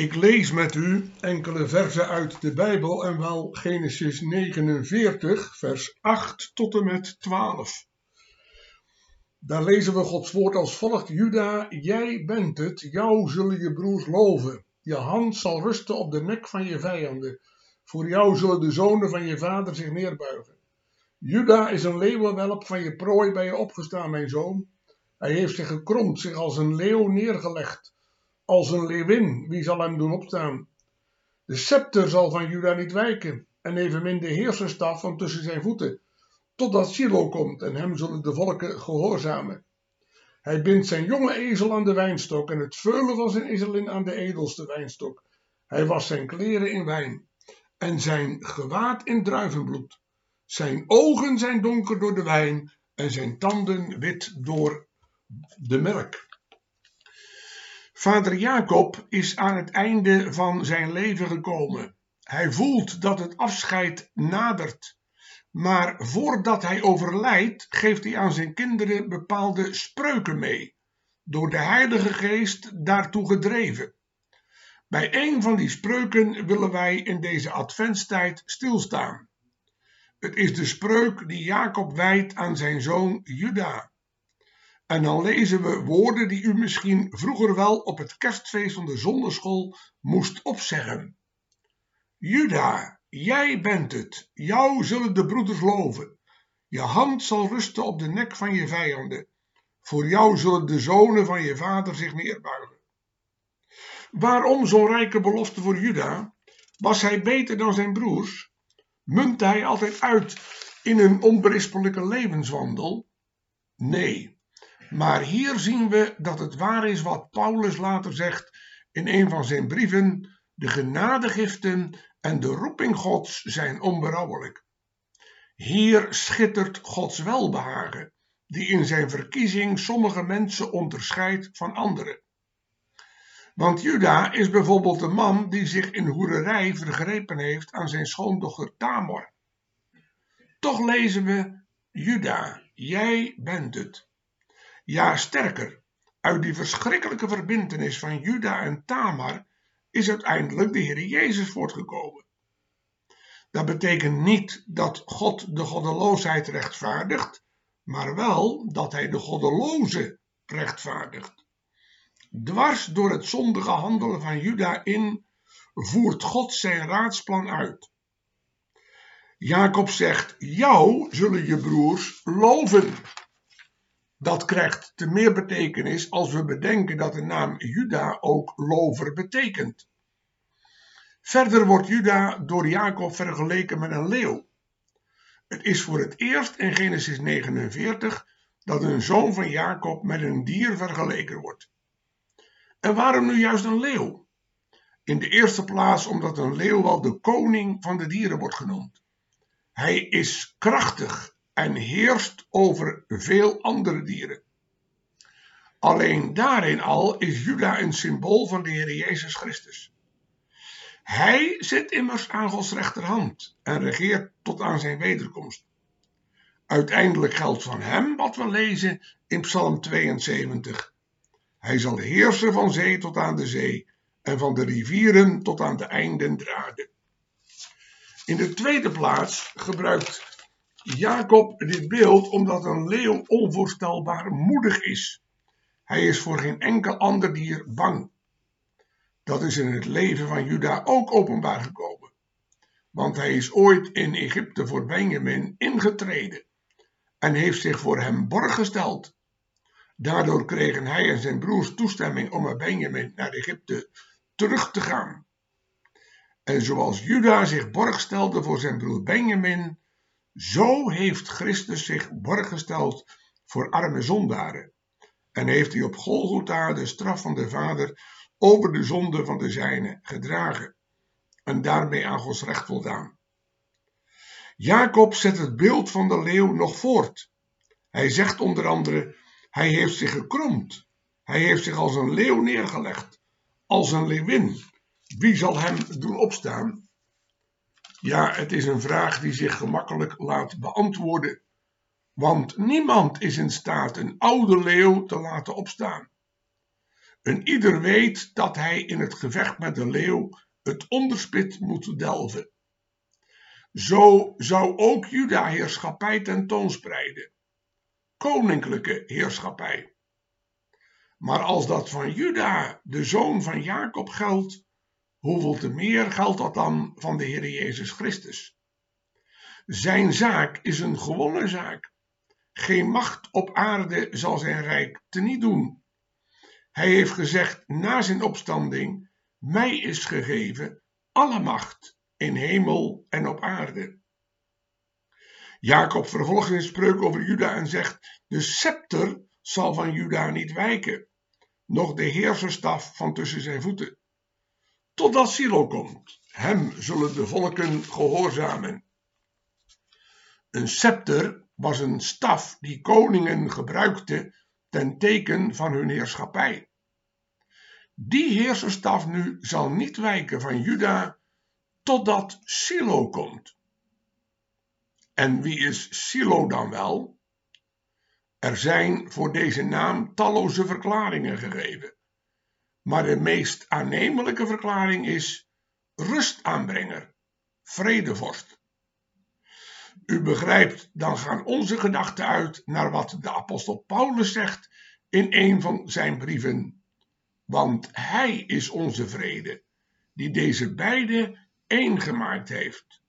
Ik lees met u enkele versen uit de Bijbel en wel Genesis 49, vers 8 tot en met 12. Daar lezen we Gods woord als volgt: Juda, jij bent het, jou zullen je broers loven. Je hand zal rusten op de nek van je vijanden. Voor jou zullen de zonen van je vader zich neerbuigen. Juda is een leeuwenwelp van je prooi bij je opgestaan, mijn zoon. Hij heeft zich gekromd, zich als een leeuw neergelegd als een leeuwin, wie zal hem doen opstaan? De scepter zal van Juda niet wijken, en evenmin de heerserstaf van tussen zijn voeten, totdat Silo komt, en hem zullen de volken gehoorzamen. Hij bindt zijn jonge ezel aan de wijnstok, en het veulen van zijn ezelin aan de edelste wijnstok. Hij was zijn kleren in wijn, en zijn gewaad in druivenbloed. Zijn ogen zijn donker door de wijn, en zijn tanden wit door de melk. Vader Jacob is aan het einde van zijn leven gekomen. Hij voelt dat het afscheid nadert. Maar voordat hij overlijdt, geeft hij aan zijn kinderen bepaalde spreuken mee, door de Heilige Geest daartoe gedreven. Bij een van die spreuken willen wij in deze adventstijd stilstaan. Het is de spreuk die Jacob wijdt aan zijn zoon Juda. En dan lezen we woorden die u misschien vroeger wel op het kerstfeest van de zonderschool moest opzeggen. Juda, jij bent het, jou zullen de broeders loven. Je hand zal rusten op de nek van je vijanden. Voor jou zullen de zonen van je vader zich neerbuigen. Waarom zo'n rijke belofte voor Juda? Was hij beter dan zijn broers? Muntte hij altijd uit in een onberispelijke levenswandel? Nee. Maar hier zien we dat het waar is wat Paulus later zegt in een van zijn brieven: de genadegiften en de roeping Gods zijn onberouwelijk. Hier schittert Gods welbehagen, die in zijn verkiezing sommige mensen onderscheidt van anderen. Want Juda is bijvoorbeeld een man die zich in hoererij vergrepen heeft aan zijn schoondochter Tamor. Toch lezen we: Juda, jij bent het. Ja, sterker, uit die verschrikkelijke verbintenis van Juda en Tamar is uiteindelijk de Heer Jezus voortgekomen. Dat betekent niet dat God de goddeloosheid rechtvaardigt, maar wel dat hij de goddeloze rechtvaardigt. Dwars door het zondige handelen van Juda in voert God zijn raadsplan uit. Jacob zegt: Jou zullen je broers loven. Dat krijgt te meer betekenis als we bedenken dat de naam Juda ook lover betekent. Verder wordt Juda door Jacob vergeleken met een leeuw. Het is voor het eerst in Genesis 49 dat een zoon van Jacob met een dier vergeleken wordt. En waarom nu juist een leeuw? In de eerste plaats omdat een leeuw wel de koning van de dieren wordt genoemd. Hij is krachtig en heerst over veel andere dieren. Alleen daarin al is Juda een symbool van de Heer Jezus Christus. Hij zit immers aan Gods rechterhand en regeert tot aan zijn wederkomst. Uiteindelijk geldt van hem wat we lezen in Psalm 72. Hij zal heersen van zee tot aan de zee en van de rivieren tot aan de einden draden. In de tweede plaats gebruikt Jacob dit beeld omdat een leeuw onvoorstelbaar moedig is. Hij is voor geen enkel ander dier bang. Dat is in het leven van Juda ook openbaar gekomen. Want hij is ooit in Egypte voor Benjamin ingetreden en heeft zich voor hem borg gesteld. Daardoor kregen hij en zijn broers toestemming om met Benjamin naar Egypte terug te gaan. En zoals Juda zich borg stelde voor zijn broer Benjamin, zo heeft Christus zich borg gesteld voor arme zondaren en heeft hij op Golgotha de straf van de Vader over de zonde van de zijne gedragen en daarmee aan Gods recht voldaan. Jacob zet het beeld van de leeuw nog voort. Hij zegt onder andere: Hij heeft zich gekromd. Hij heeft zich als een leeuw neergelegd, als een leeuwin. Wie zal hem doen opstaan? Ja, het is een vraag die zich gemakkelijk laat beantwoorden, want niemand is in staat een oude leeuw te laten opstaan. En ieder weet dat hij in het gevecht met de leeuw het onderspit moet delven. Zo zou ook Juda heerschappij tentoonspreiden. Koninklijke heerschappij. Maar als dat van Juda, de zoon van Jacob, geldt, hoeveel te meer geldt dat dan van de Heer Jezus Christus? Zijn zaak is een gewone zaak. Geen macht op aarde zal zijn rijk teniet doen. Hij heeft gezegd na zijn opstanding: Mij is gegeven alle macht in hemel en op aarde. Jacob vervolgt in spreuk over Juda en zegt: De scepter zal van Juda niet wijken, nog de heerserstaf van tussen zijn voeten. Totdat Silo komt, hem zullen de volken gehoorzamen. Een scepter was een staf die koningen gebruikten ten teken van hun heerschappij. Die heerserstaf nu zal niet wijken van Juda totdat Silo komt. En wie is Silo dan wel? Er zijn voor deze naam talloze verklaringen gegeven. Maar de meest aannemelijke verklaring is rustaanbrenger, vredevorst. U begrijpt, dan gaan onze gedachten uit naar wat de apostel Paulus zegt in een van zijn brieven. Want hij is onze vrede, die deze beide één gemaakt heeft.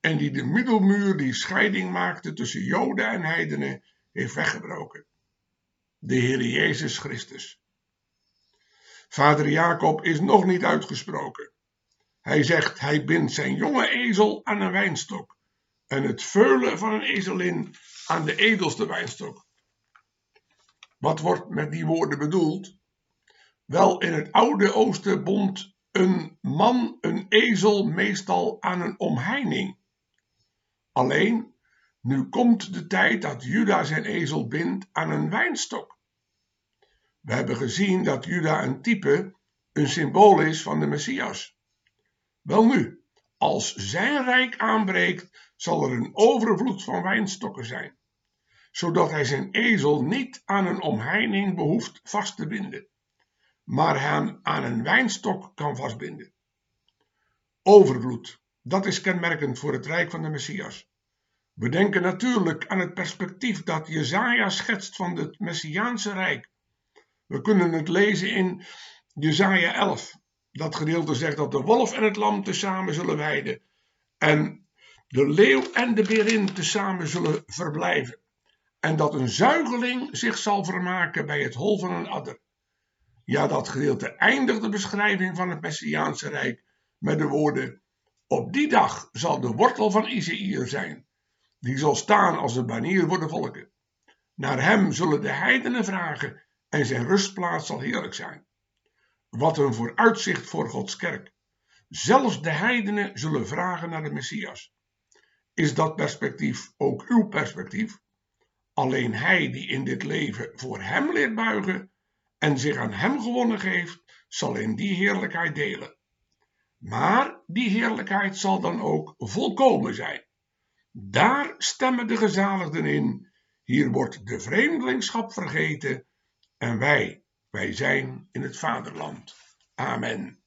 En die de middelmuur die scheiding maakte tussen Joden en heidenen heeft weggebroken. De Heer Jezus Christus. Vader Jacob is nog niet uitgesproken. Hij zegt, hij bindt zijn jonge ezel aan een wijnstok en het veulen van een ezelin aan de edelste wijnstok. Wat wordt met die woorden bedoeld? Wel, in het oude Oosten bond een man een ezel meestal aan een omheining. Alleen, nu komt de tijd dat Juda zijn ezel bindt aan een wijnstok. We hebben gezien dat Juda een type, een symbool is van de Messias. Welnu, als zijn rijk aanbreekt, zal er een overvloed van wijnstokken zijn, zodat hij zijn ezel niet aan een omheining behoeft vast te binden, maar hem aan een wijnstok kan vastbinden. Overvloed, dat is kenmerkend voor het rijk van de Messias. We denken natuurlijk aan het perspectief dat Jezaja schetst van het Messiaanse rijk. We kunnen het lezen in Jezaja 11. Dat gedeelte zegt dat de wolf en het lam tezamen zullen weiden. En de leeuw en de berin tezamen zullen verblijven. En dat een zuigeling zich zal vermaken bij het hol van een adder. Ja, dat gedeelte eindigt de beschrijving van het Messiaanse Rijk met de woorden: Op die dag zal de wortel van Isaïe zijn. Die zal staan als een banier voor de volken. Naar hem zullen de heidenen vragen en zijn rustplaats zal heerlijk zijn. Wat een vooruitzicht voor Gods kerk. Zelfs de heidenen zullen vragen naar de Messias. Is dat perspectief ook uw perspectief? Alleen hij die in dit leven voor hem leert buigen en zich aan hem gewonnen geeft, zal in die heerlijkheid delen. Maar die heerlijkheid zal dan ook volkomen zijn. Daar stemmen de gezaligden in. Hier wordt de vreemdelingschap vergeten en wij, wij zijn in het vaderland. Amen.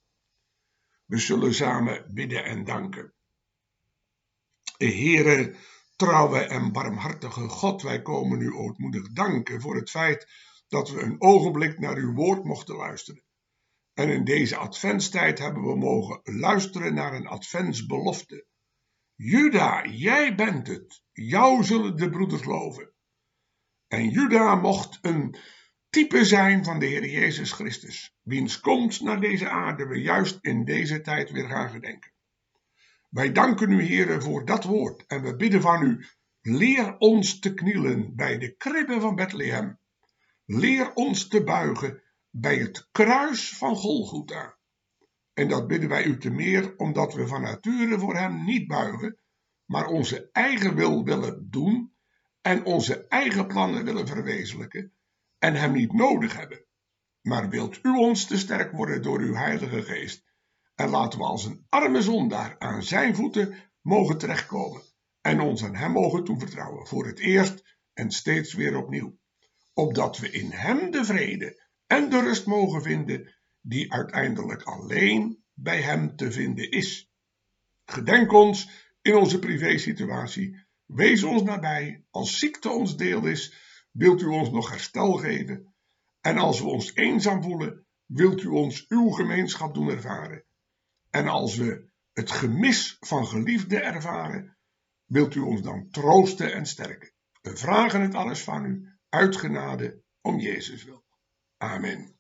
We zullen samen bidden en danken. Heere, trouwe en barmhartige God, wij komen u ootmoedig danken voor het feit dat we een ogenblik naar uw woord mochten luisteren. En in deze adventstijd hebben we mogen luisteren naar een adventsbelofte. Juda, jij bent het. Jou zullen de broeders geloven. En Juda mocht een type zijn van de Heer Jezus Christus, wiens komst naar deze aarde we juist in deze tijd weer gaan gedenken. Wij danken u, Heer, voor dat woord en we bidden van u, leer ons te knielen bij de kribben van Bethlehem. Leer ons te buigen bij het kruis van Golgotha. En dat bidden wij u te meer omdat we van nature voor hem niet buigen, maar onze eigen wil willen doen en onze eigen plannen willen verwezenlijken en Hem niet nodig hebben. Maar wilt u ons te sterk worden door uw Heilige Geest en laten we als een arme zondaar aan Zijn voeten mogen terechtkomen en ons aan Hem mogen toevertrouwen voor het eerst en steeds weer opnieuw, opdat we in Hem de vrede en de rust mogen vinden die uiteindelijk alleen bij Hem te vinden is. Gedenk ons in onze privésituatie, wees ons nabij, als ziekte ons deel is, wilt u ons nog herstel geven, en als we ons eenzaam voelen, wilt u ons uw gemeenschap doen ervaren. En als we het gemis van geliefde ervaren, wilt u ons dan troosten en sterken. We vragen het alles van u, uit genade, om Jezus wil. Amen.